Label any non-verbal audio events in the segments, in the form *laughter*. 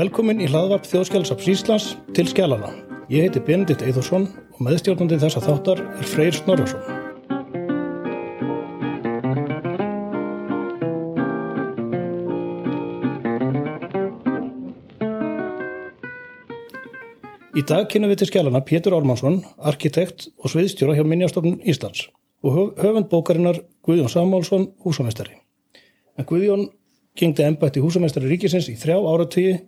Velkomin í hlaðvarp Þjóðskjálasaps Íslands til Skjálana. Ég heiti Benedikt Eithórsson og meðstjórnandi þessa þáttar er Freyr Snorrason. Í dag kynum við til Skjálana Pétur Ármannsson, arkitekt og sviðstjóra hjá Minjastofnun Íslands og höf höfund bókarinnar Guðjón Samálsson, húsamestari. En Guðjón gengdi ennbætti húsamestari ríkisins í þrjá áratíi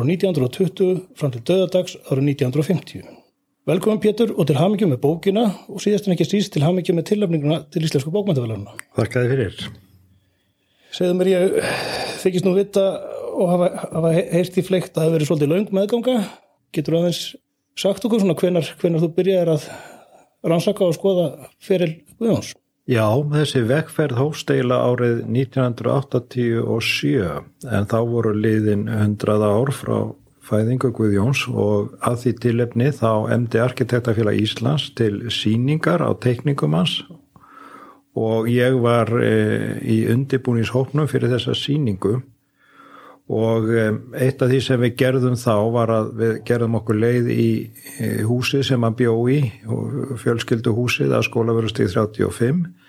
frá 1920 fram til döðadags árið 1950. Velkomin Pétur og til hamingjum með bókina og síðast en ekki síst til hamingjum með tillöfninguna til Íslensku bókmæntavælarna. Þakkaði fyrir. Segðu mér ég þykist nú vita og hafa, hafa heyrt í fleikt að það verið svolítið laung meðganga. Getur þú aðeins sagt okkur svona hvenar, hvenar þú byrjaðir að rannsaka og skoða fyrir Guðjóns? Já, þessi vekkferð hósteila árið 1987 en þá voru liðin 100 ár frá fæðingu Guðjóns og að því tilefni þá emdi Arkitektafélag Íslands til síningar á teikningum hans og ég var e, í undibúningshóknum fyrir þessa síningu og e, eitt af því sem við gerðum þá var að við gerðum okkur leið í e, húsi sem að bjó í fjölskyldu húsið að skólaverustíð 35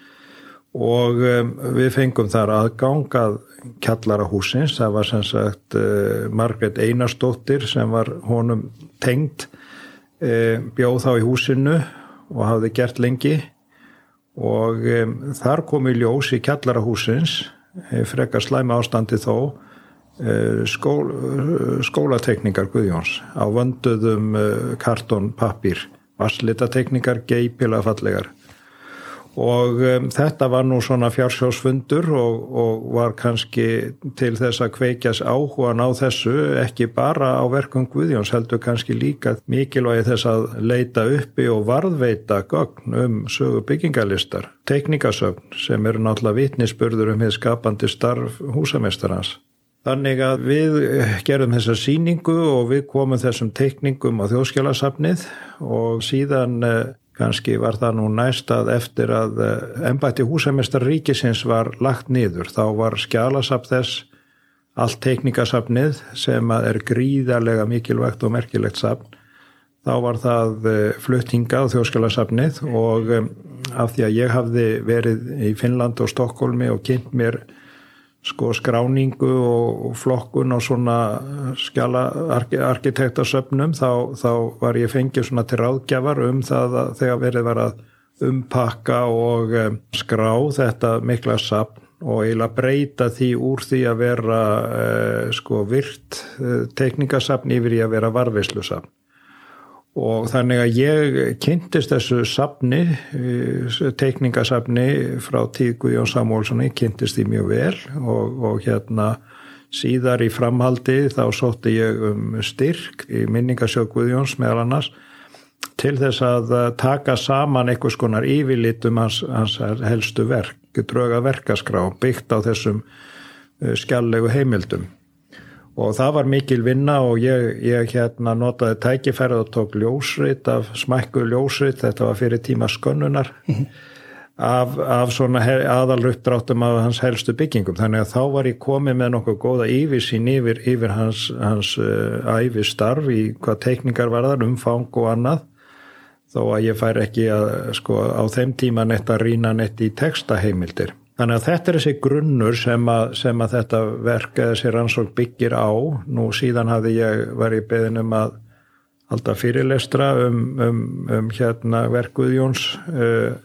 og um, við fengum þar aðgang að kjallara húsins, það var sem sagt uh, Margret Einarstóttir sem var honum tengd uh, bjóð þá í húsinu og hafði gert lengi. Og um, þar kom í ljós í kjallara húsins uh, frekar slæma ástandi þó skól, skólatekningar Guðjóns. Á vönduðum kartonpapír vasslitatekningar geipila fallegar og um, þetta var nú svona fjársjósfundur og, og var kannski til þess að kveikjas áhugan á þessu ekki bara á verkum Guðjóns heldur kannski líka mikilvægi þess að leita uppi og varðveita gögn um sögu byggingalistar teknikasögn sem eru náttúrulega vitnisspörður um hér skapandi starf húsamestarans. Þannig að við gerum þessa síningu og við komum þessum teikningum á þjóðskjálasafnið og síðan Kanski var það nú næst að eftir að ennbætti húsamestar ríkisins var lagt niður. Þá var skjálasafn þess allt teikningasafnið sem er gríðarlega mikilvægt og merkilegt safn. Þá var það fluttinga á þjóðskjálasafnið og af því að ég hafði verið í Finnland og Stokkólmi og kynnt mér sko skráningu og flokkun og svona skjala arkitektasöfnum þá, þá var ég fengið svona til ráðgjafar um það að þegar verið var að umpakka og um, skrá þetta mikla sapn og eiginlega breyta því úr því að vera uh, sko virt uh, teknikasapn yfir í að vera varveislusapn og þannig að ég kynntist þessu sapni, teikningasapni frá tíð Guðjón Samúlssoni, kynntist því mjög vel. Og, og hérna síðar í framhaldi þá sótti ég um styrk í minningasjók Guðjóns meðal annars til þess að taka saman einhvers konar yfirlitum hans, hans helstu verk, dröga verkaskrá byggt á þessum skjallegu heimildum og það var mikil vinna og ég, ég hérna notaði tækifærið og tók ljósrit af smækku ljósrit, þetta var fyrir tíma skönnunar -hmm. af, af svona aðaluppdráttum af hans helstu byggingum, þannig að þá var ég komið með nokkuð góða yfirsýn yfir, yfir hans, hans uh, æfistarf í hvað teikningar var þar, umfang og annað. Þó að ég fær ekki að sko á þeim tíma neitt að rína neitt í textaheimildir Þannig að þetta er þessi grunnur sem að, sem að þetta verk eða þessi rannsók byggir á. Nú síðan ég verið beðin um að halda fyrirlestra um, um, um hérna verkuðjóns uh,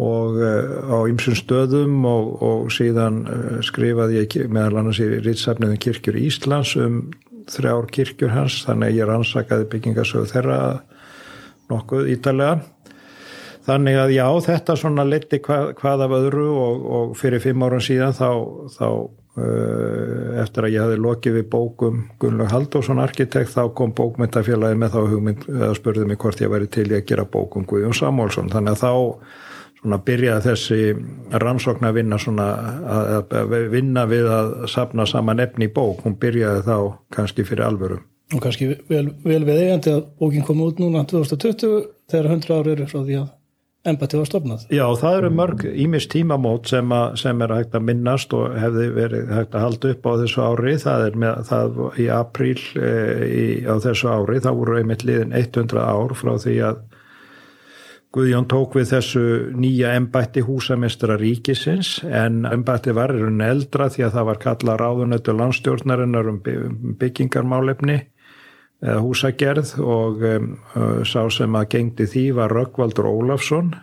og uh, á ymsum stöðum og, og síðan uh, skrifaði ég meðal annars í rýtsafniðum kirkjur Íslands um þrjár kirkjur hans þannig að ég rannsakaði byggingasögu þeirra nokkuð ítalega Þannig að já, þetta svona leti hvað, hvað af öðru og, og fyrir fimm árum síðan þá, þá uh, eftir að ég hafi lokið við bókum Gunnlaug Haldósson arkitekt þá kom bókmyndafélagi með þá hugmynd eða spurði mig hvort ég væri til í að gera bókum Guðjón Samúlsson. Þannig að þá svona byrjaði þessi rannsókn að vinna svona að, að vinna við að sapna saman efni í bók. Hún byrjaði þá kannski fyrir alvöru. Og kannski vel, vel við eigandi að bókin kom út núna 2020 þegar 100 ári eru frá því að embætti var stofnað. Já, það eru mörg ímist tímamót sem, a, sem er hægt að minnast og hefði verið hægt að halda upp á þessu ári, það er með það í apríl e, í, á þessu ári, það voru einmitt liðin 100 ár frá því að Guðjón tók við þessu nýja embætti húsamestra ríkisins. En embætti var erun eldra því að það var kalla ráðunötu landstjórnarinnar um byggingarmálefni. eða húsagerð og um, sá sem að gengdi því var Röggvaldur Ólafsson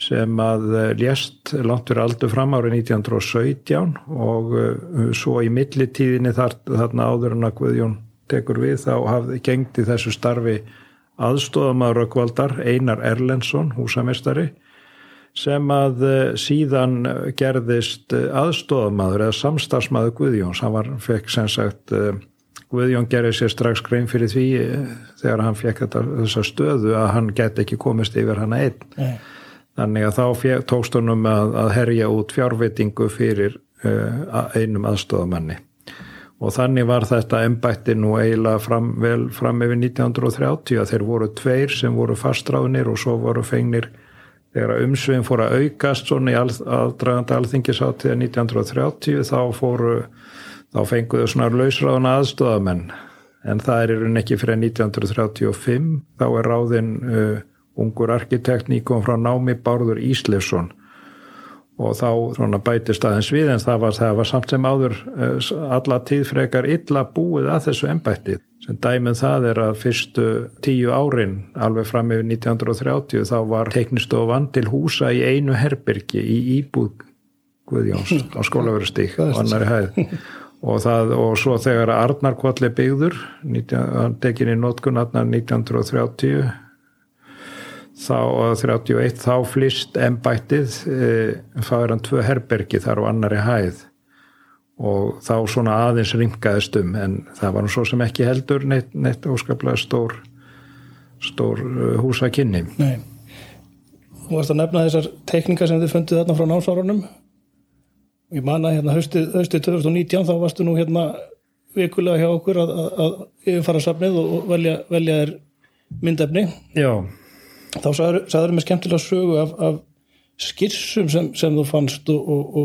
sem að lést langt fyrir aldur fram árið 1917 og uh, svo í millitíðinni þar, þarna áður en að Guðjón tekur við þá hafði gengdi þessu starfi aðstofamæður Röggvaldar Einar Erlendsson, húsamestari sem að síðan gerðist aðstofamæður eða samstagsmæður Guðjóns, hann var, fekk sem sagt Guðjón gerði sér strax grein fyrir því eh, þegar hann fekk þessa stöðu að hann get ekki komist yfir hann einn. Nei. Þannig að þá tókst honum að, að herja út fjárvitingu fyrir uh, einum aðstofamanni. Og þannig var þetta embætti nú eiginlega fram, vel fram yfir 1930 að þeir voru tveir sem voru fastráðnir og svo voru fengnir þegar umsveginn fór að aukast svona í aðdragandi alþingisáttiða 1930 þá fóru þá fenguðu svona lausráðuna aðstofamenn en það er í raun ekki fyrir 1935 þá er ráðinn uh, ungur arkitekt nýkom frá námi Bárður Íslefsson og þá bætist aðeins við en það var, það var samt sem áður uh, alla tíð frekar illa búið að þessu embætti. Sem dæmið það er að fyrstu tíu árin alveg fram yfir 1930 þá var teknistofan til húsa í einu herbyrgi í Íbúð Guðjóns *laughs* á skólaverustík og annari hæð og, það, og svo þegar Arnarkvalli byggður hann tekin í nótkunn 1930 þá, 31, þá flist embættið e, fáir hann tvö herbergi þar á annari hæð. Og þá svona aðeins ringaðist um en það var svo sem ekki heldur neitt, neitt óskaplega stór stór e, húsakynni. Nei. Þú varst að nefna þessar tekningar sem þið fundið þarna frá námsárunum ég manna hérna haustið, haustið 2019 þá varstu nú hérna vikulega hjá okkur að, að, að yfirfara safnið og velja, velja þér myndefni Já. þá sagður mér skemmtilega sögu af, af skissum sem, sem þú fannst og, og,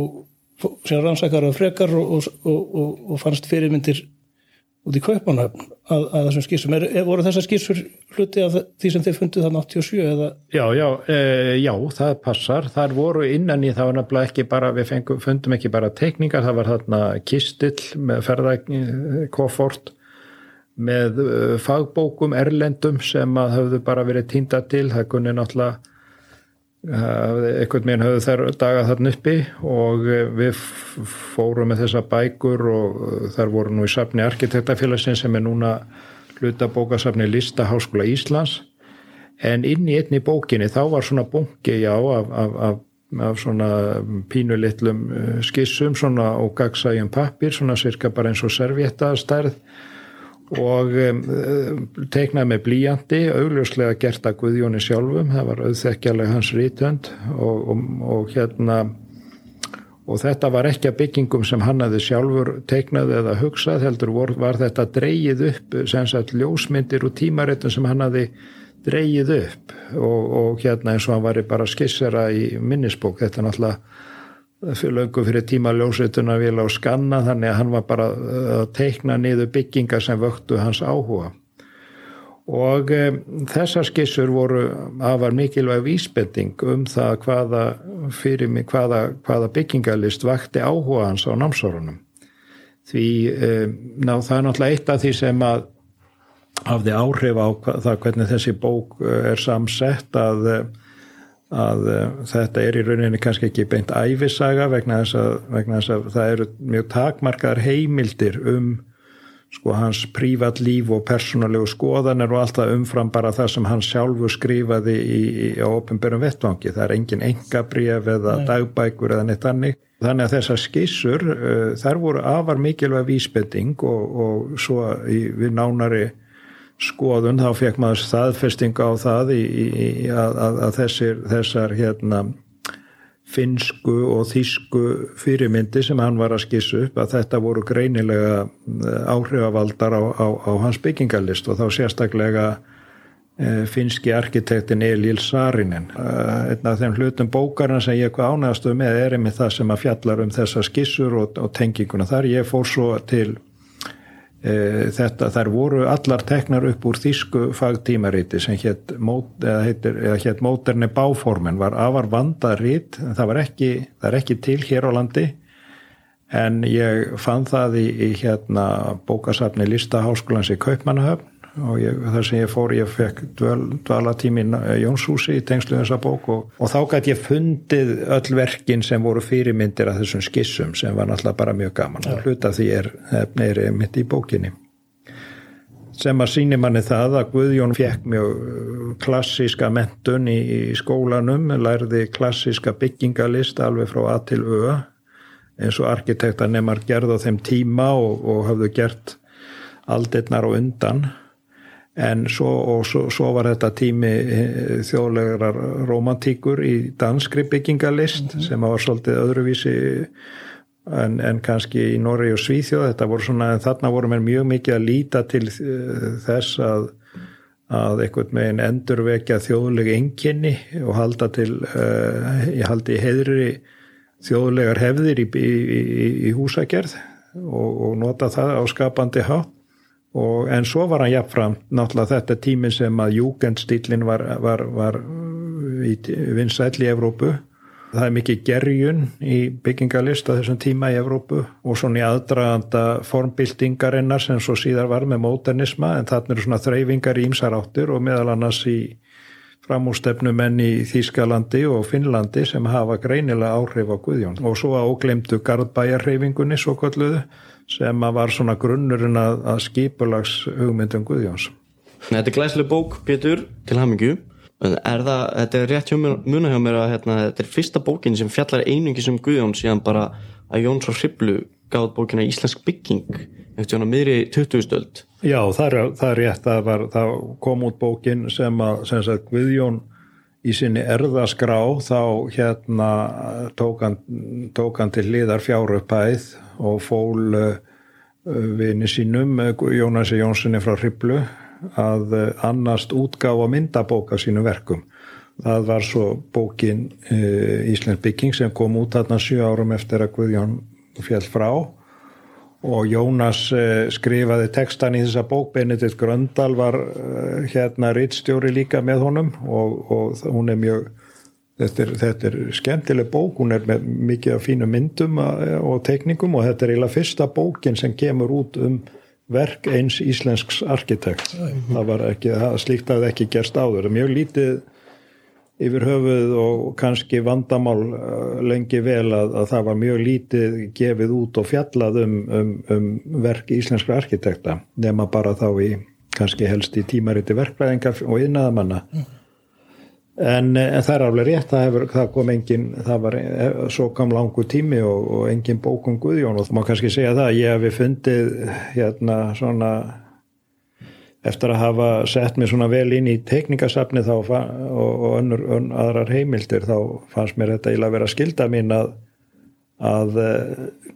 og sem rannsækar af frekar og, og fannst fyrirmyndir út í kaupanöfn að, að þessum skissum. Er, voru þessar skissur hluti af því sem þið fundið þann 87 eða? Já, já, e, já, það passar. Það voru innan í það var nefnilega ekki bara, við fengum, fundum ekki bara tekningar, það var þarna kistill með ferðarkoffort með e, fagbókum erlendum sem að höfðu bara verið týnda til, það kunni náttúrulega einhvern veginn höfðu þær daga þarna uppi og eh, við fórum með þessa bækur og eh, þar voru nú í safni arkitektafélagsins sem er núna hlutabókasafni Lista Háskóla Íslands. En inn í einni bókinni þá var svona bungi já af, af, af, af svona pínulittlum eh, skissum svona og gagsægjum pappir svona cirka bara eins og servietta stærð og um, teiknaði með blíjandi augljóslega gert að Guðjóni sjálfum. Það var auðþekkjarlega hans rítönd og, og, og hérna og þetta var ekki að byggingum sem hann aði sjálfur teiknaði eða hugsað heldur vor, var þetta dreyið upp sem sagt ljósmyndir og tímaréttum sem hann aði dreyið upp. Og, og hérna eins og hann var bara skissera í minnisbók. Þetta er náttúrulega löngu fyrir tíma ljósveituna vil á skanna þannig að hann var bara að teikna niður byggingar sem vöktu hans áhuga. Og e, þessar skissur voru afar mikilvæg vísbending um það hvaða, mig, hvaða, hvaða byggingalist vakti áhuga hans á námsórunum því e, ná, það er náttúrulega eitt af því sem að hafði áhrif á það hvernig þessi bók eh, er samsett að að uh, þetta er í rauninni kannski ekki beint æfisaga vegna þess, að, vegna þess að það eru mjög takmarkaðar heimildir um sko hans prívat líf og persónulegu skoðanir og allt það umfram bara það sem hann sjálfu skrifaði í, í, á ofinbjörnum vettvangi. Það er engin engabrjöf eða Nei. dagbækur eða neitt annig. Þannig að þessar skissur, uh, þær voru afar mikilvæg vísbending og, og svo í, við nánari skoðun þá fekk maður staðfesting á það í, í, að, að, að þessir, þessar hérna, finsku og þísku fyrirmyndi sem hann var að skissa upp að þetta voru greinilega eh, áhrifavaldar á, á, á hans byggingalist og þá sérstaklega Eh, finski arkitektin Elil Sarinen eh, einn af þeim hlutum bókarna sem ég eitthvað ánægastuð með er einmitt það sem að fjallar um þessa skissur og, og tenginguna. Þar ég fór svo til þetta, þær voru allar teknar upp úr þýsku fagtímariti sem hétt móterni báformen var afar vandarít það var ekki, það er ekki til hér á landi. En ég fann það í, í hérna bókasafni Listaháskólans í Kaupmannahöfn og ég, þar sem ég fór ég fekk dval, dvalatímin Jónshúsi í tengslu þessa bók og, og þá gæti ég fundið öll verkin sem voru fyrirmyndir af þessum skissum sem var náttúrulega bara mjög gaman. Og hluta því er neyri mitt í bókinni. Sem að síni manni það að Guðjón fekk mjög klassíska mentun í, í skólanum, lærði klassíska byggingalist alveg frá A til Ö eins og arkitekta nefnar gerð á þeim tíma og, og hafðu gert aldeirnar og undan en svo, og svo, svo var þetta tími eh, þjóðlegar romantíkur í danskri byggingalist mm -hmm. sem var svolítið öðruvísi en, en kannski í Norri og Svíþjóð þetta voru svona, þarna voru mér mjög mikið að líta til eh, þess að að einhvern veginn endurvekja þjóðlega enginni og halda til uh, ég haldi heðri þjóðlegar hefðir í, í, í, í húsagerð og, og nota það á skapandi hátt Og, en svo var hann jafnfram náttúrulega þetta tími sem að júgendstílinn var, var, var vinsæll í Evrópu. Það er mikið gerjun í byggingalist á þessum tíma í Evrópu og svona í aðdraganda formbildingarinnar sem svo síðar var með móternisma en þarna eru svona þreyfingar í ímsaráttur og meðal annars í framústefnumenn í Þýskalandi og Finnlandi sem hafa greinilega áhrif á Guðjón og svo að óglemdu Garðbæjarreifingunni svo kalluðu sem að var svona grunnurinn að, að skipulags hugmyndum Guðjóns. Þetta er glæslega bók, Pétur, til hamingju. Er það, þetta er rétt muna hjá mér að hérna, þetta er fyrsta bókin sem fjallar einungi sem Guðjón síðan bara að Jóns og Hriblu gáð bókina Íslensk bygging eftir svona miðri 20. stöld. Já, það er, það er rétt að var, það kom út bókin sem að sem sagt, Guðjón í sinni erðaskrá þá hérna tók hann, tók hann til liðar fjárupæð og fól uh, vini sínum, Jónasi Jónssoni frá Hriblu, að uh, annast útgáfa myndabóka sínum verkum. Það var svo bókin uh, Íslands bygging sem kom út þarna 7 árum eftir að Guðjón fjall frá og Jónas eh, skrifaði textan í þessa bók Benedikt Gröndal var eh, hérna rittstjóri líka með honum og, og hún er mjög þetta er, þetta er skemmtileg bók hún er með mikið af fínu myndum eh, og tekningum og þetta er eiginlega fyrsta bókin sem kemur út um verk eins íslensks arkitekt. Það var ekki, það slíkt að það ekki gerst áður, mjög lítið yfir höfuð og kannski vandamál uh, lengi vel að, að það var mjög lítið gefið út og fjallað um, um, um verk íslenskra arkitekta nema bara þá í kannski helst í tímariti verklæðingar og yðnaðamanna mm. en, en það er alveg rétt það, hefur, það kom engin, það var eh, svo kam langu tími og, og engin bókum Guðjón og þú má kannski segja það ég hefi fundið hérna svona eftir að hafa sett mér svona vel inn í teknikasafni þá og, og önnur, ön, aðrar heimildir þá fannst mér þetta íla að vera skilda mín að, að eh,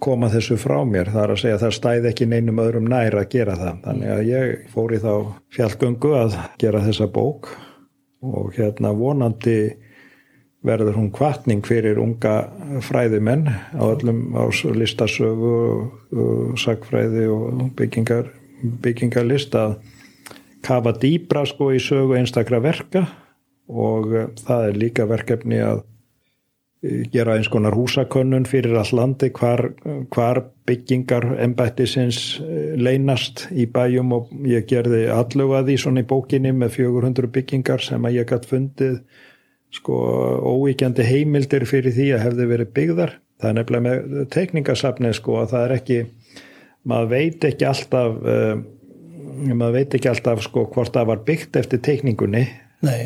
koma þessu frá mér. Það er að segja að það stæði ekki neinum öðrum nær að gera það. Þannig að ég fór í þá fjallgöngu að gera þessa bók og hérna vonandi verður hún kvartning fyrir unga fræðimenn á öllum á listasögu og sagfræði og byggingar byggingarlist að kafa dýbra sko í sögu einstakra verka og eh, það er líka verkefni að eh, gera eins konar húsakönnun fyrir all landi hvar, hvar byggingar ennbættisins eh, leynast í bæjum og ég gerði alluga því svona í bókinni með 400 byggingar sem að ég gætt fundið sko óíkjandi heimildir fyrir því að hefði verið byggðar. Það er nefnilega með tekningasafni sko að það er ekki maður veit ekki alltaf uh, maður veit ekki alltaf sko hvort það var byggt eftir teikningunni. Nei,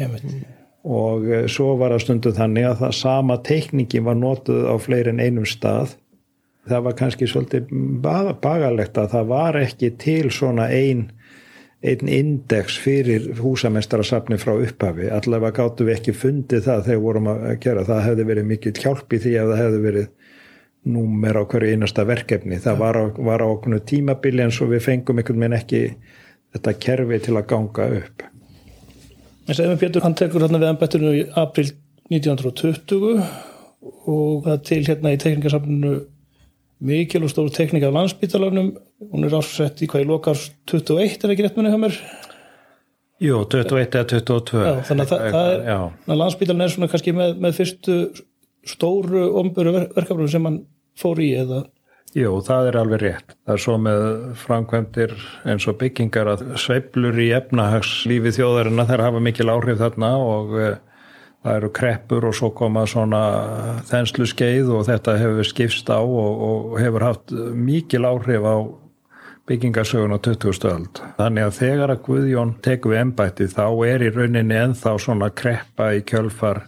og eh, svo var að stundu þannig að það sama teikningi var notuð á fleiri en einum stað. Það var kannski svolítið bagalegt að það var ekki til svona ein einn index fyrir húsamestarasafni frá upphafi, allavega gáttu við ekki fundið það þegar vorum að gera. Það hefði verið mikill hjálp í því að það hefði verið númer á hverju einasta verkefni. Það var á, var á okkur tímabili en svo við fengum einhvern veginn ekki þetta kerfi til að ganga upp. En við Pétur, hann tekur hérna við embættinu í april 1920 og það til hérna í teknikasafninu mikil og stóru teknik af landsbítalarnum hún er ásett í hvað í lokars 21 er ekki rétt munið hjá mér? Jú, 21 eða 22 Já, þannig að það, það er, Já. landsbítalan er svona kannski með, með fyrstu stóru omböru verkefnum sem hann fór í eða Jú, það er alveg rétt. Það er svo með framkvæmdir eins og byggingar að sveiflur í efnahagslífi þjóðarina þær hafa mikil áhrif þarna og e, það eru kreppur og svo koma svona þenslu skeið og þetta hefur skipst á og, og hefur haft mikil áhrif á byggingasögun á 20. öld. Þannig að þegar að Guðjón tekur við embætti þá er í rauninni enþá svona kreppa í kjölfar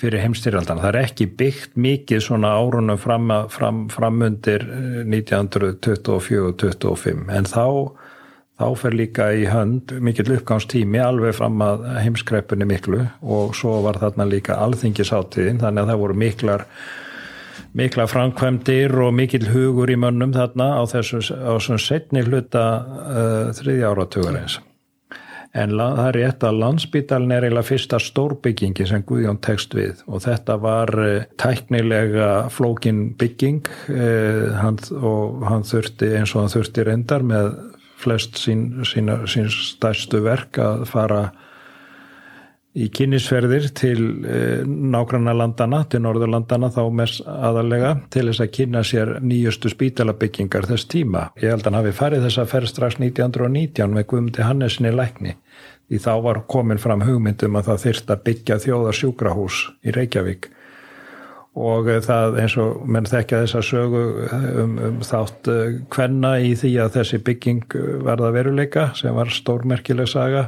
fyrir heimstyrjaldan. Það er ekki byggt mikið svona árunum fram, fram, framundir 1924-25 en þá, þá fer líka í hönd mikill uppgámstími alveg fram að heimskreppunni miklu og svo var þarna líka alþingisáttiðin þannig að það voru miklar mikla framkvæmdir og mikill hugur í mönnum þarna á þessu, á þessum setni hluta uh, þriðja áratugur eins. En það er rétt að landsbítalinn er eiginlega fyrsta stórbyggingi sem Guðjón tekst við. Og þetta var uh, tæknilega flókin bygging uh, hann, og hann þurfti eins og hann þurfti reyndar með flest sín, sín, sín stærstu verk að fara í kynnisferðir til eh, nágranna landana, til norðurlandana þá mest aðalega til þess að kynna sér nýjustu spítalabyggingar þess tíma. Ég held að hann hafi farið þess að ferð strax 1919 með Guðmundi Hannesinni lækni. Því þá var komin fram hugmyndum að það þyrst að byggja þjóðarsjúkrahús í Reykjavík. Og það eins og menn þekkja þessa sögu um, um þátt hvenna í því að þessi bygging verða veruleika sem var stórmerkileg saga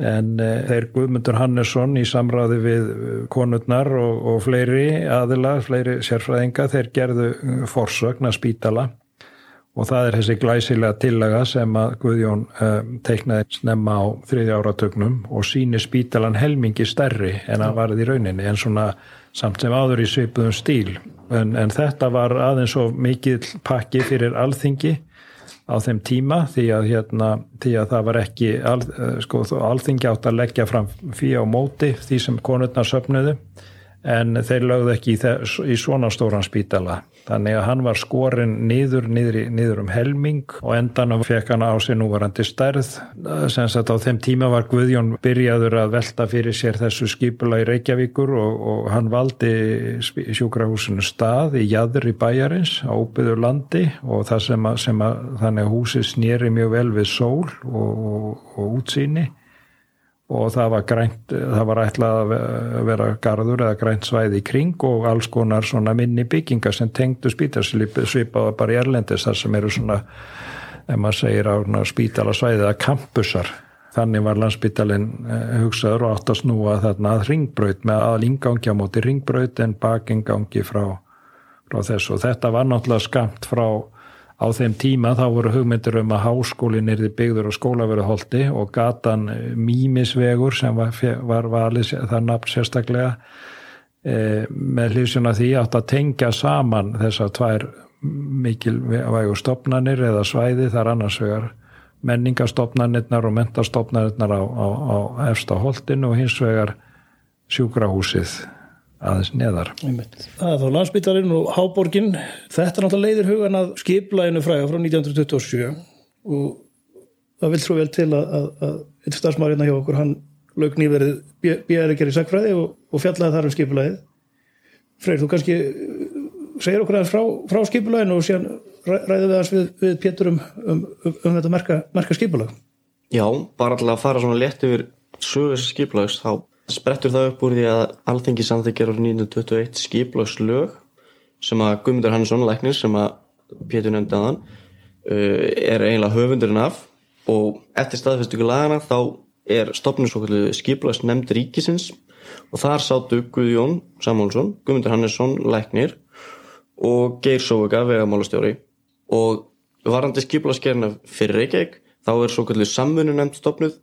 en uh, þeir Guðmundur Hannesson í samráði við konurnar og, og fleiri aðila, fleiri sérfræðinga, þeir gerðu forsögn að spítala. Og það er þessi glæsilega tillaga sem að Guðjón teiknaði snemma á þriðja áratögnum og síni spítalan helmingi stærri en að varði í rauninni en svona samt sem áður í svipuðum stíl. En, en þetta var aðeins svo mikill pakki fyrir alþingi á þeim tíma því að, hérna, því að það var ekki al, sko, alþingi átt að leggja fram fyrir á móti því sem konurnar söpnuðu en þeir lögðu ekki í, í svona stóran spítala. Þannig að hann var skorin niður, niður, niður um helming og endan fekk hann á sig núvarandi stærð. Sem sagt á þeim tíma var Guðjón byrjaður að velta fyrir sér þessu skipula í Reykjavíkur og, og hann valdi sjúkrahúsinu stað í jæðri bæjarins á óbyður landi og það sem að, sem að þannig að húsi snýri mjög vel við sól og, og, og útsýni og það var grænt, það var ætlað að vera garður eða grænt svæði í kring og alls konar svona minni byggingar sem tengdu spítarslipi svipaða bara í Erlendis þar sem eru svona, ef maður segir á spítala svæði eða kampusar þannig var landsbítalinn hugsaður og átt að snúa þarna að ringbraut með að ingangi á móti ringbraut en bakingangi frá, frá þessu. Og þetta var náttúrulega skamt frá Á þeim tíma þá voru hugmyndir um að háskólinn er byggður á skólaveruholti og gatan Mímisvegur sem var, var valið það nafn sérstaklega e, með hlýsjuna því átt að tengja saman þessar tvær mikilvægur stopnarnir eða svæði þar annars vegar menningastofnarnirnar og mentastofnarnirnar á, á, á efsta holtinu og hins vegar sjúkrahúsið aðeins neðar. Það er þá landsbyttarinn og Háborgin. Þetta er náttúrulega leiðir hugan að skiplæginu fræða frá 1927 og það vil svo vel til að, að, að eitt starfsmárið hjá okkur, hann lög nýverið bjæri að gera í sagfræði og, og fjallaði þar um skiplægið Freyr, þú kannski segir okkur aðeins frá, frá skiplæginu og síðan ræðum við aðeins við, við Pétur um, um, um, um þetta merka, merka skiplæg Já, bara alltaf að fara svona létt yfir sögur skiplægs þá sprettur það upp úr því að alþengi samþykjar árið 1921 skiplagslög sem að Guðmundur Hannesson læknir sem að Pétur nefndi að hann uh, er eiginlega höfundurinn af. Og eftir staðfestöku lagana þá er stopnum svo kallu skiplags nefnd ríkisins og þar sátu Guðjón Samúlsson, Guðmundur Hannesson læknir og Geir Sóvega vegamálastjóri. Og varandi skiplagsgerna fyrir Reykjavík þá er svo kallu samfunnu nefnd stopnuð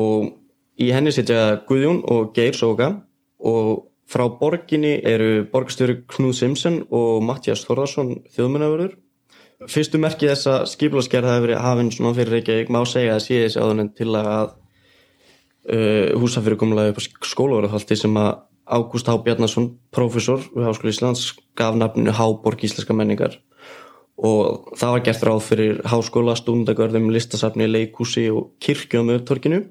og Í henni sitja Guðjón og Geir Sóka og frá borginni eru borgstjóri Knúð Simsen og Mattias Þorðarsson þjóðmennavörður. Fyrstu merkið þessa skiplaskerð hafi verið hafinn svona fyrir Reykjavík má segja að sé þessi áðan til að uh, húsafyrirkomlega upp á skólaverðarhaldi sem að Ágúst H. Bjarnason, profesor við Háskóli Íslands, gaf nafninu Háborg Íslenska menningar og það var gert ráð fyrir háskóla, stúndagörðum, listasafni, leikúsi og kirkju á möðutorkinu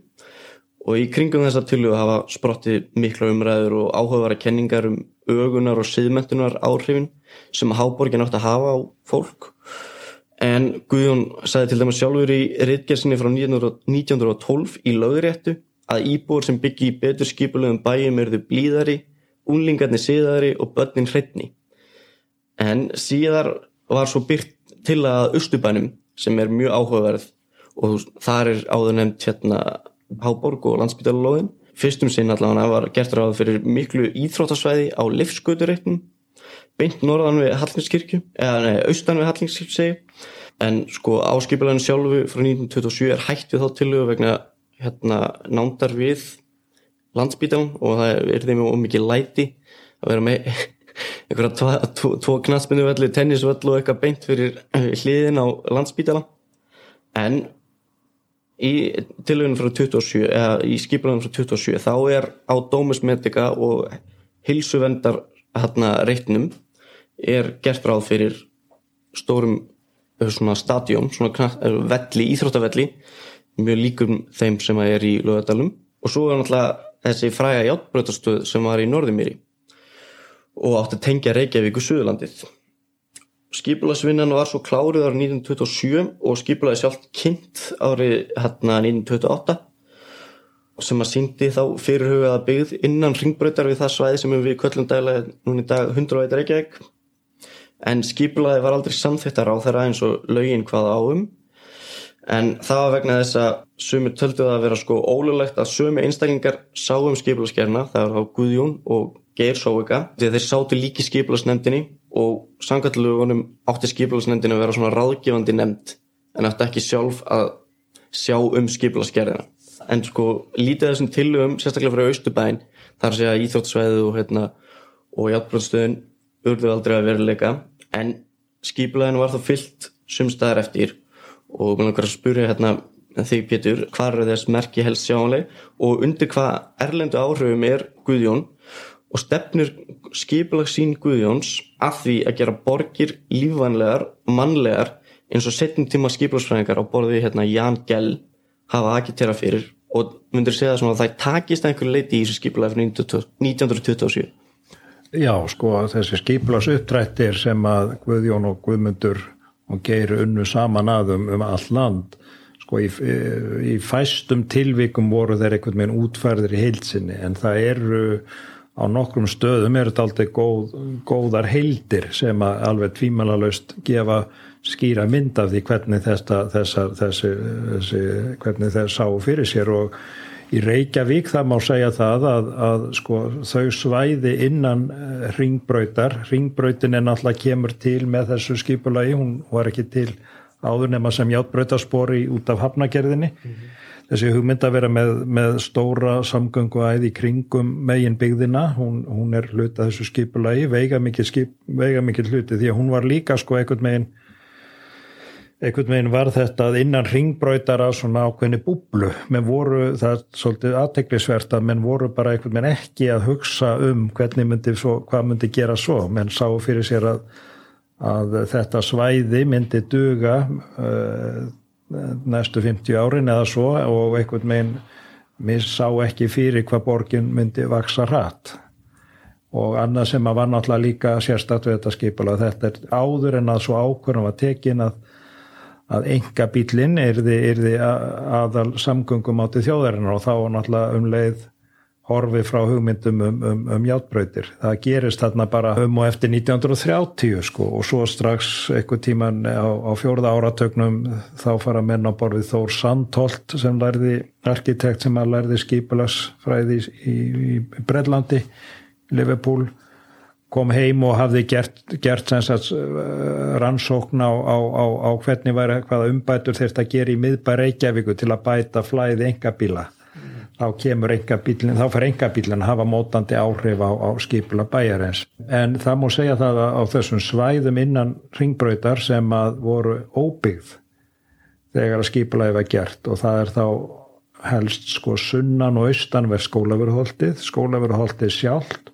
og í kringum þessa tilhuga hafa sprottið mikla umræður og áhugavara kenningar um ögunar og siðmentunar áhrifin sem Háborgin átt að hafa á fólk. En Guðjón sagði til dæmis sjálfur í rittgersinni frá 1912 í lögréttu að íbúur sem byggi í betur skipulegum bæjum erðu blíðari, unlingarnir siðari og börnin hreitni en síðar var svo byrt til að Östubænum sem er mjög áhugaverð og þar er áður nefnt hérna Háborg og landsbytalalóðin fyrstum sinn allavega var gert ráð fyrir miklu íþrótasvæði á livsgötureitnum beint norðan við Hallingskirkju eða nei, austan við Hallingskirkju en sko áskipilegin sjálfu frá 1927 er hægt við þá tilögu vegna hérna nándar við landsbytalum og það er þeim og mikið læti að vera með *laughs* einhverja tvo, tvo, tvo knastmyndu velli, tennisvöll og eitthvað beint fyrir hliðin á landsbítala en í tilögunum frá 27 eða í skipunum frá 27 þá er á dómusmedika og hilsuvendar hérna reitnum er gert ráð fyrir stórum svona stadjum, svona knast, velli, íþróttavelli mjög líkum þeim sem er í lögadalum og svo er náttúrulega þessi fræga hjáttbröðarstöð sem var í Norðumýri og átti að tengja Reykjavík og Suðurlandið. Skipulagsvinnan var svo klárið árið 1927 og skipulaði sjálf kynnt árið hérna 1928 sem að síndi þá fyrirhugaða byggð innan ringbröytar við það svæði sem við köllum dæla núni dag 100 veitar Reykjavík. En skipulaði var aldrei samþittar á þeirra eins og laugin hvaða áum en það var vegna þess að sumi töldu það að vera sko ólulegt að sumi einstaklingar sáum skipulagsgerna það var á Guðjón og Geir Sóvika þegar þeir sátu líki skipilagsnefndinni og sangallugunum átti skipilagsnefndinni að vera svona ráðgefandi nefnd en átti ekki sjálf að sjá um skipilagsgerðina en sko lítið þessum tilugum sérstaklega fyrir Austubæn þar sé að íþjóttsveðu og hérna og játbröðstöðun urðu aldrei að veruleika en skipilaginu var þá fyllt sumstaðar eftir. Og mér langar að spyrja hérna þig Pétur, hvað er þess merki helst sjáanleg og undir hvað erlendu áhrifum er Guðjón og stefnir skipilags sín Guðjóns af því að gera borgir lífvænlegar og mannlegar eins og setjum tíma skipilagsfræðingar á borði hérna Jan Gell hafa agitera fyrir. Og myndir segja svona að það takist einhverju leiti í þessu skipilagi fyrir 1927 Já, sko, þessi skipilags uppdrættir sem að Guðjón og Guðmundur og Geir unnu saman aðum um all land sko í, í fæstum tilvikum voru þeir einhvern veginn útfærðir í heilsinni en það eru á nokkrum stöðum er þetta aldrei góð, góðar heildir sem að alveg tvímanalaust gefa skýra mynd af því hvernig þessa, þessa, þessi, þessi, hvernig þeir sá fyrir sér. Og í Reykjavík það má segja það að, að sko, þau svæði innan eh, ringbröytar, ringbröytin er náttúrulega kemur til með þessu skipulagi, hún var ekki til áður nema sem játbröytarspori út af hafnagerðinni mm -hmm þessi hugmynd að vera með, með stóra samgöngu æði kringum megin byggðina, hún, hún er hluta þessu skipulagi, veiga mikið, skip, veiga mikið hluti því að hún var líka sko einhvern megin einhvern veginn var þetta að innan ringbröytara svona ákveðni búblu. Menn voru, það er svolítið aðteglisvert að menn voru bara einhvern veginn ekki að hugsa um hvernig myndi svo, hvað myndi gera svo, menn sá fyrir sér að, að þetta svæði myndi duga uh, næstu 50 árin eða svo og einhvern veginn mér sá ekki fyrir hvað borgin myndi vaksa hratt. Og annað sem að var náttúrulega líka sérstaklega þetta skipula þetta er áður en að svo ákvörðum var tekin að að enga bílinn er því aðal samgöngum átti þjóðarinnar og þá náttúrulega um leið horfið frá hugmyndum um, um, um játbröytir. Það gerist þarna bara um og eftir 1930 sko og svo strax eitthvað tíman á, á fjórða áratögnum þá fara menn á borfið Þór Sandholt sem lærði arkitekt sem að lærði skipilagsfræði í, í Brellandi, Liverpool kom heim og hafði gert, gert sagt, rannsókn á, á, á, á hvernig væri hvaða umbætur þeirst að gera í miðbæ Reykjavíku til að bæta flæði engabíla þá kemur engabílinn, þá fær engabílinn að hafa mótandi áhrif á, á skipula bæjarins. En það múi segja það að á þessum svæðum innan ringbröytar sem að voru óbyggð þegar að skipulaði var gert og það er þá helst sko sunnan og austan verð skólaveruholtið, skólaveruholtið sjálft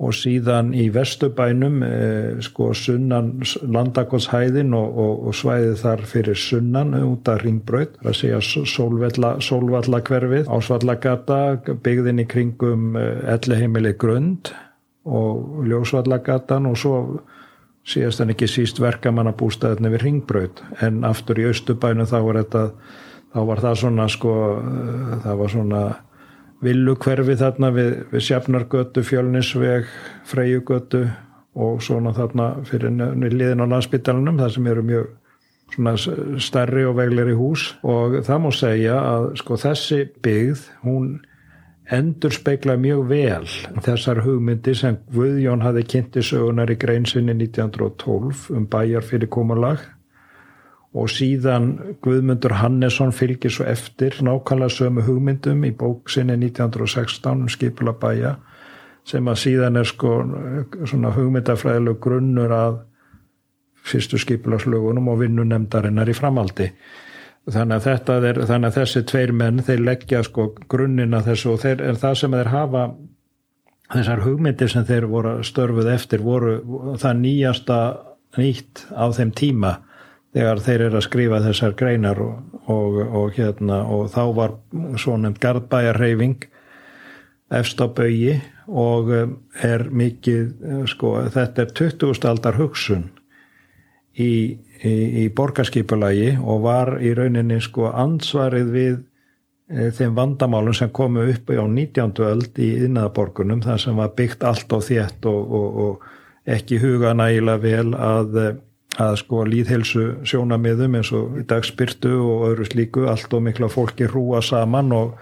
og síðan í vestubænum eh, sko sunnan landakotshæðin og, og, og svæðið þar fyrir sunnan út af ringbröð, það segja sólvalla, sólvalla hverfið, ásvallagata, byggðin í kringum eh, elleheimili grund og ljósvallagatan og svo síðast en ekki síst verkamannabústæðinni við ringbröð en aftur í austubænum þá var þetta, þá var það svona sko, eh, það var svona villu hverfi þarna við, við Sjafnargötu, Fjölnisveg, Freyjugötu og svona þarna fyrir liðin á landsbytalanum það sem eru mjög svona stærri og vegleri hús. Og það má segja að sko þessi byggð hún endur speikla mjög vel þessar hugmyndi sem Guðjón hafi kynnti sögunar í greinsinni 1912 um bæjar fyrir komalag og síðan Guðmundur Hannesson fylgir svo eftir nákvæmlega sömu hugmyndum í bóksinni 1916 um skipula bæja sem að síðan er sko svona hugmyndafræðileg grunnur að fyrstu skipulaslögunum og vinnunemdarinnar í framaldi. Þannig að er, þannig að þessi tveir menn þeir leggja sko grunnina þessu og þeir, það sem þeir hafa þessar hugmyndir sem þeir voru störfuð eftir voru það nýjasta nýtt á þeim tíma þegar þeir eru að skrifa þessar greinar og, og, og, hérna, og þá var svo nefnd Garðbæjarreyfing efst á baui og um, er mikið sko, þetta er 20. aldar hugsun í, í, í borgarskipulagi og var í rauninni sko ansvarið við e, þeim vandamálum sem komu upp á 19. öld í innæðaborgunum þar sem var byggt allt á þétt og ekki huga nægilega vel að að sko líðhelsu sjónamiðum eins og í dagspyrtu og öðru slíku allt og mikla fólki hrúa saman og,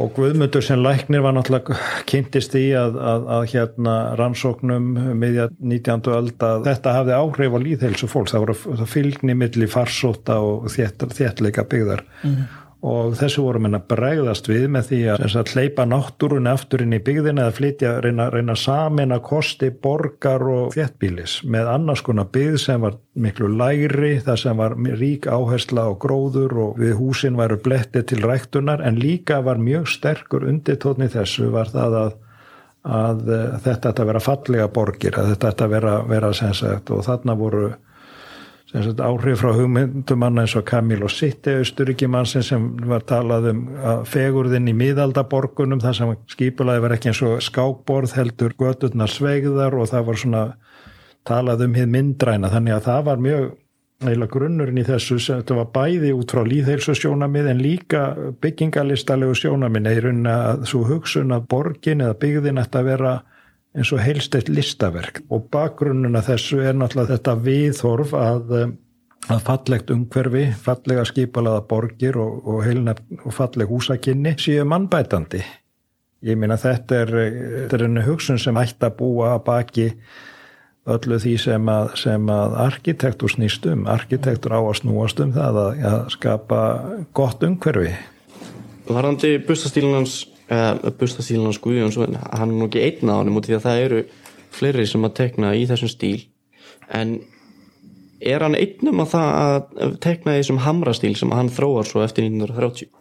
og Guðmundur sem læknir var náttúrulega kynntist í að, að, að hérna rannsóknum miðja 19. öld að þetta hafði áhrif á líðhelsu fólks, það voru fylgni millir farsóta og þéttleika byggðar mm og þessu vorum henn að bregðast við með því að, að hleypa náttúrunni aftur inn í byggðina eða flytja, reyna, reyna samin að kosti borgar og þéttbílis með annars konar byggð sem var miklu læri, það sem var rík áhersla og gróður og við húsin væru blettið til ræktunar. En líka var mjög sterkur undirtótni þessu var það að, að þetta ætti að vera fallega borgir, að þetta ætti að vera, vera sensagt og þarna voru áhrif frá hugmyndumanna eins og Kamil og Sitti austuríkimansin sem var talað um fegurðin í miðaldaborgunum þar sem skipulaði var ekki eins og skákborð heldur göturnar sveigðar og það var svona talað um hið myndræna. Þannig að það var mjög eila grunnurinn í þessu sem þetta var bæði út frá líðheilsu sjónamið en líka byggingalistalegu sjónamið neyrun að svo hugsun að borgin eða byggðin ætti að vera eins og heilst eitt listaverk og bakgrunnuna þessu er náttúrulega þetta viðhorf að, eh, að fallegt umhverfi, fallega skipalaða borgir og, og, og falleg húsakinni séu mannbætandi. Ég minna þetta er, þetta er einu hugsun sem ætti að búa baki öllu því sem að, sem að arkitektur snýst um. Arkitektur á að snúast um það að, að skapa gott umhverfi. Varandi bustastílunans uh, bustastílun á Guðjóns hann er nú ekki einn á hann mútið að það eru fleiri sem að tekna í þessum stíl. En er hann einnum að það að tekna þessum hamrastíl sem hann þróar svo eftir 1930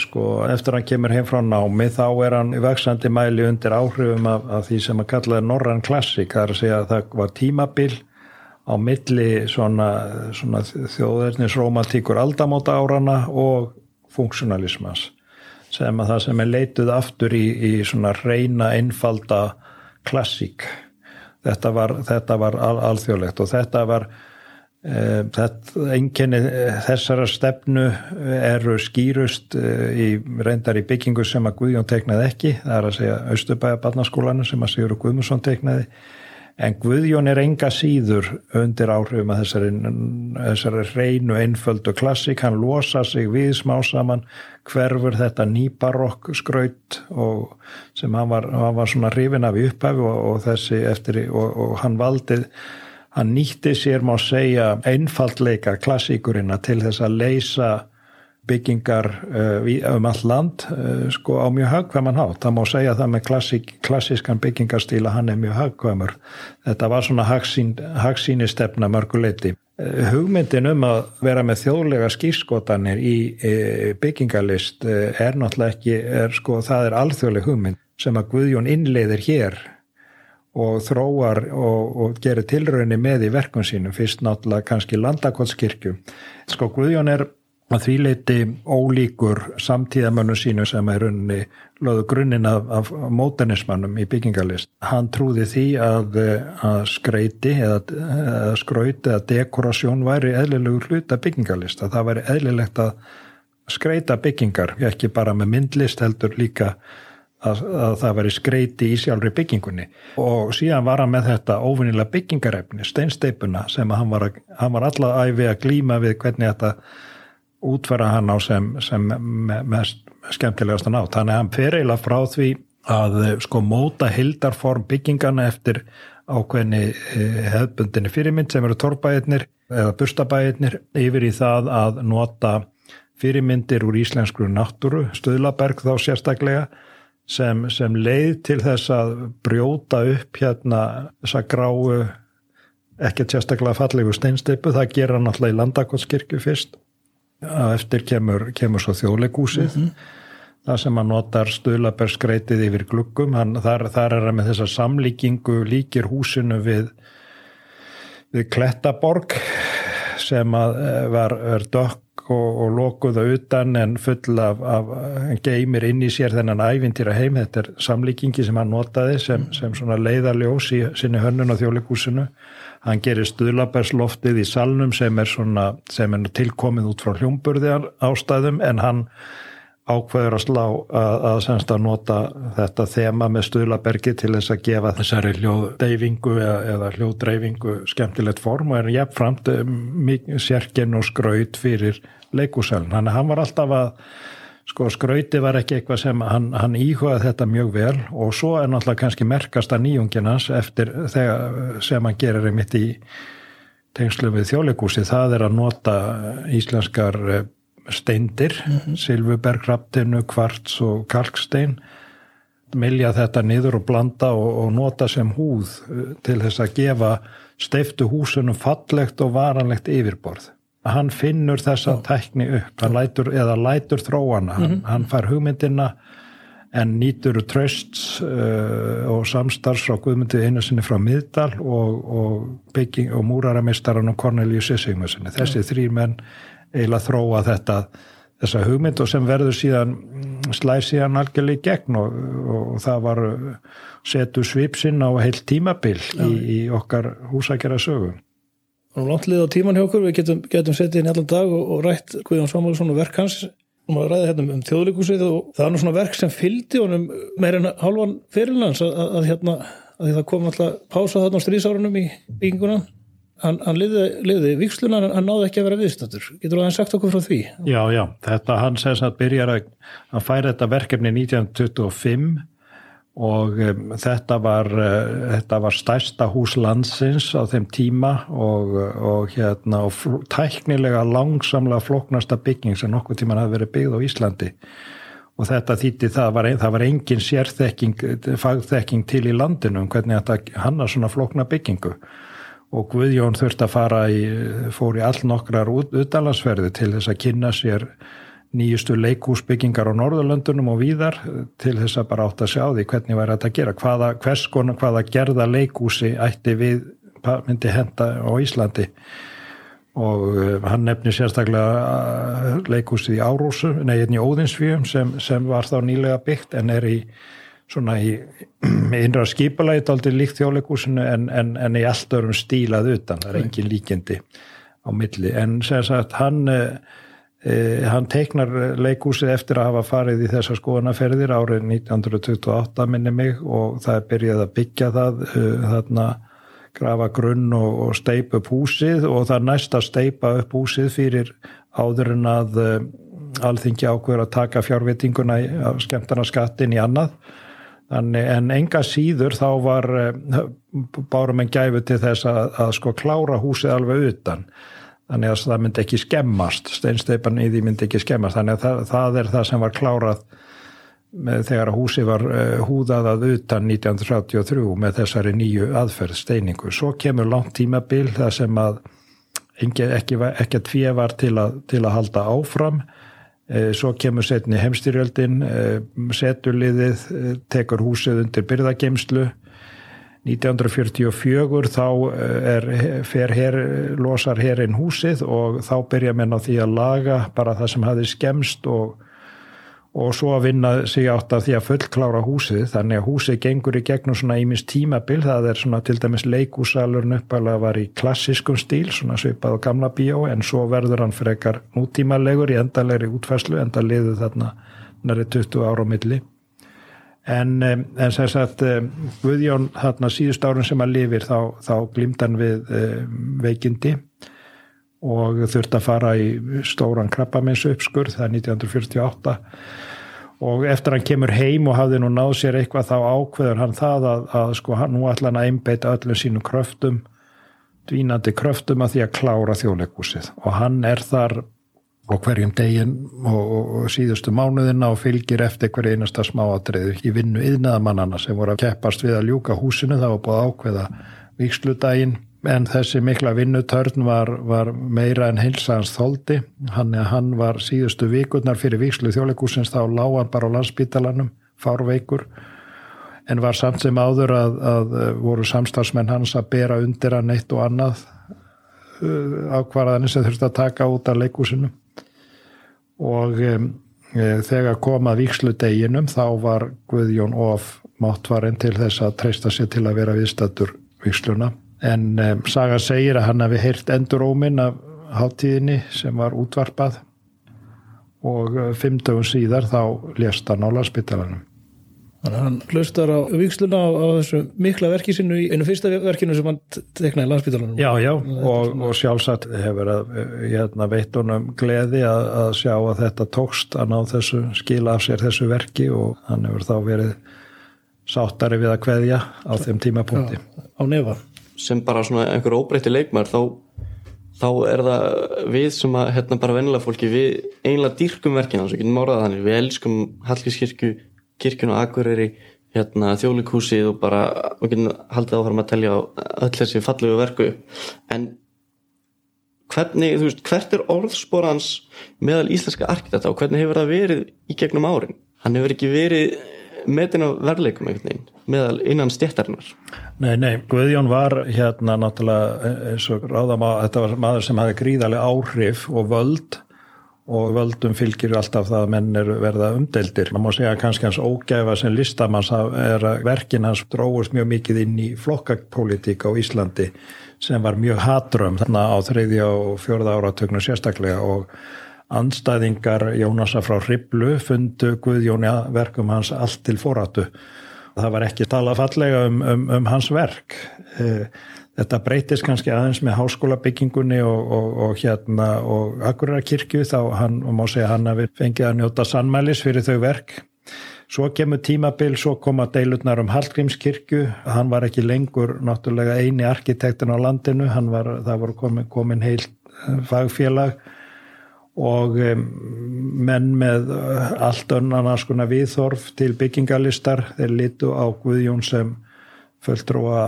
sko eftir hann kemur heim frá námi þá er hann í vaksandi mæli undir áhrifum af, af því sem að kallaði Norran Classic. Það er að segja að það var tímabil á milli svona, svona þjóðverðnisromantíkur aldamóta árana og funksjonalismas sem að það sem er leituð aftur í, í svona reyna einfalda klassík. Þetta var, þetta var al, alþjóðlegt og þetta var e, þetta, enginni þessara stefnu eru skýrust e, í reyndar í byggingu sem að Guðjón teiknaði ekki, það er að segja Östubæja barnaskólanu sem að Sigur Guðmusson teiknaði en Guðjón er enga síður undir áhrifum að þessari, þessari reynu einföldu klassík, hann losa sig við smá saman, hverfur þetta nýbarokk skraut og sem hann var, hann var svona hrifin af í upphafi og, og þessi eftir og, og hann valdið hann nýtti sér má segja einfaldleika klassíkurina til þess að leysa byggingar uh, um all land uh, sko á mjög hagkvæman hátt. Það má segja það með klassik, klassískan byggingarstíla hann er mjög hagkvæmur. Þetta var svona hagsín, hagsíni stefna mörguleiti. Uh, hugmyndin um að vera með þjóðlega skýrskotanir í byggingalist er náttúrulega ekki, er, sko, það er alþjóðleg hugmynd sem að Guðjón innleiðir hér og þróar og, og gerir tilraunni með í verkun sínum, fyrst náttúrulega kannski landakotskirkju. Sko Guðjón er að því leiti ólíkur samtíðamönnum sínu sem er unni löðu grunninn af, af móternismannum í byggingalist. Hann trúði því að, að skreiti eða, eða skrauti eða dekorasjón væri eðlilegur hluta byggingalist, að það væri eðlilegt að skreita byggingar, ekki bara með myndlist heldur líka að, að það væri skreiti í sjálfri byggingunni og síðan var hann með þetta óvinnilega byggingarefni, steinsteipuna sem hann var, hann var alltaf æfi að glýma við hvernig þetta útfæra hann á sem, sem mest skemmtilegast að ná. Þannig að hann fer eiginlega frá því að sko móta hildarform byggingana eftir ákveðni eh, hefðbundinni fyrirmynd sem eru torrbæðirnir eða burstabæðirnir yfir í það að nota fyrirmyndir úr íslenskru náttúru, stöðlaberg þá sérstaklega sem, sem leið til þess að brjóta upp hérna þessa gráu ekkert sérstaklega fallegu steinsteipu, það gera náttúrulega í Landakotskirkju fyrst eftir kemur, kemur svo þjóðleikúsið mm -hmm. það sem hann notar stöðlaberskreitið yfir gluggum hann, þar, þar er hann með þessa samlíkingu líkir húsinu við við Klettaborg sem að eh, var, var dökk og, og lokuða utan en full af, af geymir inn í sér þennan ævintýra heim, þetta er samlíkingi sem hann notaði sem, sem svona leiðaljós í sinni hönnun á þjóðleikúsinu Hann gerir stuðlabærsloftið í salnum sem er, svona, sem er tilkomið út frá hljómburði ástæðum en hann ákveður að slá að, að, að nota þetta þema með stuðlabergi til þess að gefa þessari hljóðdeyfingu eða, eða hljóðdreyfingu skemmtilegt form og er jafnframt eh, sérkinn og skraut fyrir leikúsælun. Þannig að hann var alltaf að sko skrauti var ekki eitthvað sem hann, hann íhugaði þetta mjög vel og svo er náttúrulega kannski merkasta nýjunginans eftir þegar sem hann gerir einmitt í tengslu við þjóðleikúsi það er að nota íslenskar eh, steindir, mm -hmm. silfubergraptinu, kvarts og kalkstein milja þetta niður og blanda og, og nota sem húð eh, til þess að gefa steiftu húsunum fallegt og varanlegt yfirborð hann finnur þessa tækni upp lætur, eða lætur þróana. Mm -hmm. hann fær hugmyndina en nýtur trösts uh, og samstarfs frá Guðmyndið einu sinni frá Middal og, og, og múraramistarinn og Cornelius Sissigmusinni þessi ja. þrý menn eiginlega þróa þetta þessa hugmynd og sem verður síðan slæð síðan algjörlega í gegn og, og það var setu svipsinn á heilt tímabil í, í okkar húsakjara sögum og langlið á tíman hjá okkur, við getum, getum settið inn allan dag og, og rætt Guðjón Samuelsson og verk hans. Og maður ræði hérna um þjóðleikusið og það er nú svona verk sem fylgdi honum meir en halvan fyrirlands að, að, að hérna að það kom alltaf pása þarna á strísárunum í bygginguna. Hann, hann liði, liði viksluna en hann náði ekki að vera viðstættur getur þú að hann sagt okkur frá því? Já, já, þetta hann segðs að byrjar að hann færi þetta verkefni 1925 og um, þetta, var, uh, þetta var stærsta hús landsins á þeim tíma og, og, hérna, og tæknilega langsamlega floknasta bygging sem nokkuð tíman hafi verið byggð á Íslandi. Og þetta þýtti það var, það var engin sérþekking, fagþekking til í landinu um hvernig þetta hanna svona flokna byggingu. Og Guðjón þurfti að fara í, fór í all nokkrar utalansferði til þess að kynna sér nýjustu leikúsbyggingar á Norðurlöndunum og víðar til þess að bara átt að sjá því hvernig væri þetta að gera, hvaða, hvers konar hvaða gerða leikúsi ætti við myndi henda á Íslandi? Og eh, hann nefnir sérstaklega eh, leikúsi í Árósu, nei, hérna í Óðinsvíum sem, sem var þá nýlega byggt en er í svona í *clears throat* innra skipalagi aldrei líkt þjóðleikúsinu en, en, en í allt örum stílað utan, það er engin líkindi á milli, en sérstaklega hann eh, Eh, hann teiknar leikúsið eftir að hafa farið í þessar skoðanaferðir árið 1928 minni mig og það er byrjað að byggja það uh, þarna grafa grunn og, og steipa upp húsið og það er næst að steipa upp húsið fyrir áður en að alþingi ákveður að taka fjárvitinguna af skemmtana skattin í annað. Þannig, en enga síður þá var bárum en gæfu til þess að, að sko klára húsið alveg utan þannig að það myndi ekki skemmast steinsteipan í því myndi ekki skemmast. Þannig að það, það er það sem var klárað með, þegar húsi var uh, húðað að utan 1933 með þessari nýju aðferð steiningu. Svo kemur langt tímabil það sem að ekki, ekki, ekki að tvið var til að, til að halda áfram. Uh, svo kemur setni heimstyrjöldin uh, setuliðið tekur húsið undir byrðageimslu 1944 þá er, fer her, losar herrin húsið og þá byrja menn á því að laga bara það sem hafi skemst og, og svo að vinna sig átt af því að fullklára húsið. Þannig að húsið gengur í gegnum svona ímins tímabil. Það er svona til dæmis leikúsalurn uppalega var í klassiskum stíl svona svipað á gamla bíó en svo verður hann frekar nútímalegur í endalegri útfæslu enda liðu þarna næri 20 ára á milli en, en sem sagt Guðjón þarna síðust árun sem að lifir þá, þá glimtan við veikindi og þurft að fara í stóran krabbamins uppskurð það er 1948 og eftir hann kemur heim og hafði nú náð sér eitthvað þá ákveður hann það að, að sko hann nú hann að einbeita öllum sínum kröftum dvínandi kröftum að því að klára þjóðleikúsið og hann er þar og hverjum degin og, og síðustu mánuðina og fylgir eftir hverju einasta smáatriðu í vinnu yðnaðamannana sem voru að keppast við að ljúka húsinu það var búið ákveða viksludaginn en þessi mikla vinnutörn var, var meira en heilsans þóldi hann, hann var síðustu vikurnar fyrir vikslu þjóðleikúsins þá lág hann bara á landsbítalanum fárveikur. En var samt sem áður að, að voru samstagsmenn hans að bera undir hann eitt og annað uh, ákvarðanir sem þurfti að taka út af leikúsinu og um, þegar komað viksludeginum þá var Guðjón of máttvarinn til þess að treysta sér til að vera viðstættur viksluna en um, Saga segir að hann hafi heyrt endur óminn af háttíðinni sem var útvarpað. Og fimm dögum síðar þá lést hann á landsbyttalanum Þannig að hann hlustar á viksluna á, á þessu mikla verki sinu í einu fyrsta verkinu sem hann teknaði landsbytalanum. Já, já, og, og sjálfsagt hefur að hérna, veit honum gleði að, að sjá að þetta tókst að ná þessu, skila af sér þessu verki og hann hefur þá verið sáttari við að kveðja á þeim tímapunkti. Já, á nefa. Sem bara svona einhver óbreytti leikmar þá, þá er það við sem að hérna bara vennilega fólki við einlega dýrkum verkina, þess að þannig, við elskum Hallgrímskirkju kirkjun og Akureyri hérna, þjólikúsið og bara haldið áfram að telja á öll þessi fallegu verku. En hvernig, þú veist, hvert er orðsporans meðal íslenska arkitekta og hvernig hefur það verið í gegnum árin? Hann hefur ekki verið metin á einhvern veginn meðal innan stjættarinnar Nei, nei, Guðjón var hérna náttúrulega eins og ráðam á þetta var maður sem hafi gríðarlega áhrif og völd og völdum fylgir alltaf það að menn er verða umdeldir. Man má segja kannski hans ógæfa sem listamanns er að verkin hans dróðust mjög mikið inn í flokkapolítík á Íslandi sem var mjög hatrömm þarna á þreyðja og fjörða áratöknu sérstaklega og andstæðingar Jónasa frá Hriblu fundu Guðjóni verkum hans allt til forrættu. Það var ekki tala fallega um, um, um hans verk. Þetta breytist kannski aðeins með háskóla byggingunni og, og, og hérna og Akureyrakirkju þá hann, og má segja hann að við fengið að njóta sannmælis fyrir þau verk. Svo kemur tímabil, svo koma deilutnar um Hallgrímskirkju, hann var ekki lengur náttúrulega eini arkitektin á landinu, var, það voru komin, komin heil fagfélag. Og menn með allt önnan að skona viðþorf til byggingalistar, þeir litu á Guðjón sem fulltrúa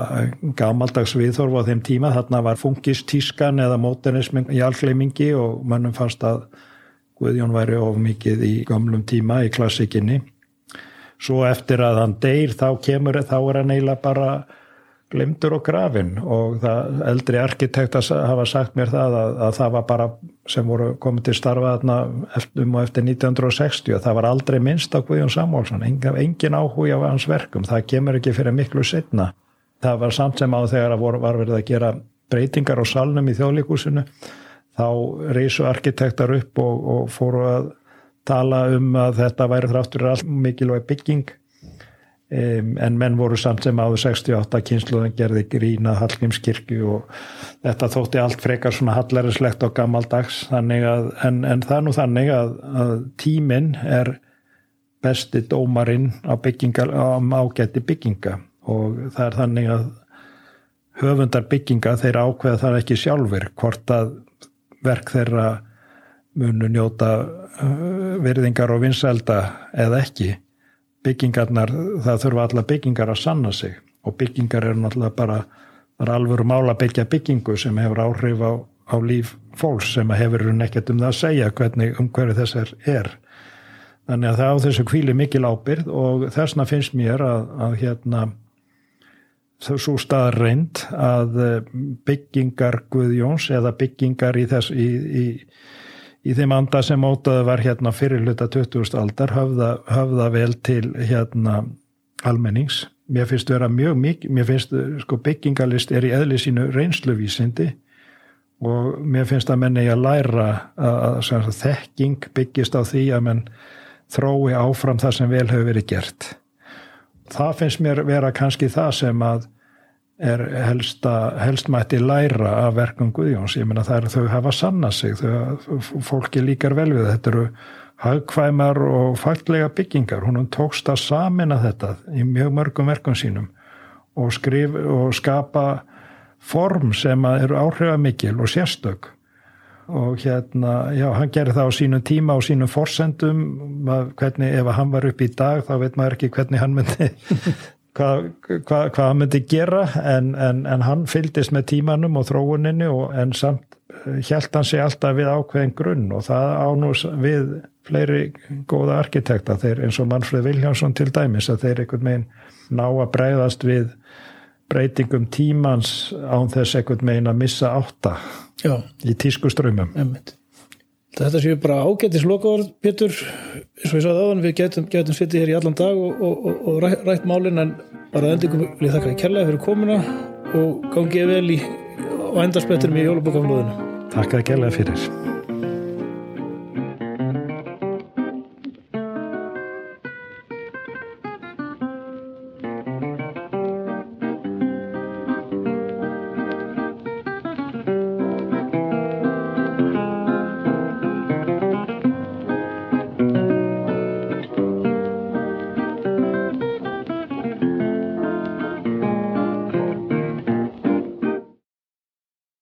gamaldags viðþorf á þeim tíma. Þarna var funkistískan eða móternismin í algleimingi og mannum fannst að Guðjón væri of mikið í gamlum tíma í klassikinni. Svo eftir að hann deyr þá kemur, þá er hann eiginlega bara glimtur og grafin og það eldri arkitekt hafa sagt mér það að, að það var bara sem voru komið til starfa um og eftir 1960 það var aldrei minnst á Guðjón Samúlsson engin, engin áhuga af hans verkum það kemur ekki fyrir miklu setna það var samt sem á þegar að var verið að gera breytingar á salnum í þjóðlíkusinu þá reysu arkitektar upp og, og fóru að tala um að þetta væri þráttur all mikilvæg bygging Um, en menn voru samt sem áður 68 kynsluðan gerði grína Hallgrímskirkju og þetta þótti allt frekar svona hallærislegt og gammaldags að, en, en það er nú þannig að, að tíminn er besti dómarinn á, á ágætti bygginga. Og það er þannig að höfundar bygginga þeir ákveða það ekki sjálfur hvort að verk þeirra munu njóta uh, virðingar og vinselda eða ekki byggingarnar, það þurfa alla byggingar að sanna sig. Og byggingar eru náttúrulega bara, það er alvöru mála byggja byggingu sem hefur áhrif á, á líf fólks sem hefur nekkert um það að segja hvernig um hverju þessar er. Þannig að það á þessu kvíli mikil ábyrð og þessna finnst mér að, að hérna svo staðar reynd að byggingar Guðjóns eða byggingar í þess í, í í þeim anda sem mótaði var hérna fyrir hluta 20. aldar höfða, höfða vel til hérna almennings. Mér finnst vera mjög mikið, mér finnst sko byggingalist er í eðli sínu reynsluvísindi og mér finnst að menni að læra að, að þekking byggist á því að menn þrói áfram það sem vel hefur verið gert. Það finnst mér vera kannski það sem að er helsta, helst mætti læra af verkum Guðjóns, ég menna það er þau hafa sanna sig, þau, fólki líkar vel við þetta eru hagkvæmar og fallega byggingar. Hún tókst að samina þetta í mjög mörgum verkum sínum og, skrif, og skapa form sem eru áhrifamikil og sérstök. Og hérna, já, hann gerir það á sínum tíma og sínum forsendum hvernig, ef hann var upp í dag þá veit maður ekki hvernig hann myndi hvað, hvað, hvað hann myndi gera en, en, en hann fyldist með tímanum og þróuninni og, en samt held hann sig alltaf við ákveðin grunn og það ánús við fleiri góða arkitekta þeir eins og Manfred Viljánsson til dæmis að þeir einhvern veginn ná að breyðast við breytingum tímans án þess einhvern veginn að missa átta Já. í tísku ströymum Emmett Þetta séu bara ágættis lokaður, Pétur, eins og ég sagði aðan, við getum, getum sittið hér í allan dag og, og, og, og rætt, rætt málinn en bara endingum vil ég þakka því kærlega fyrir komuna og gangið vel í, og endarspettur með jólabokaflóðinu. Takk að kærlega fyrir.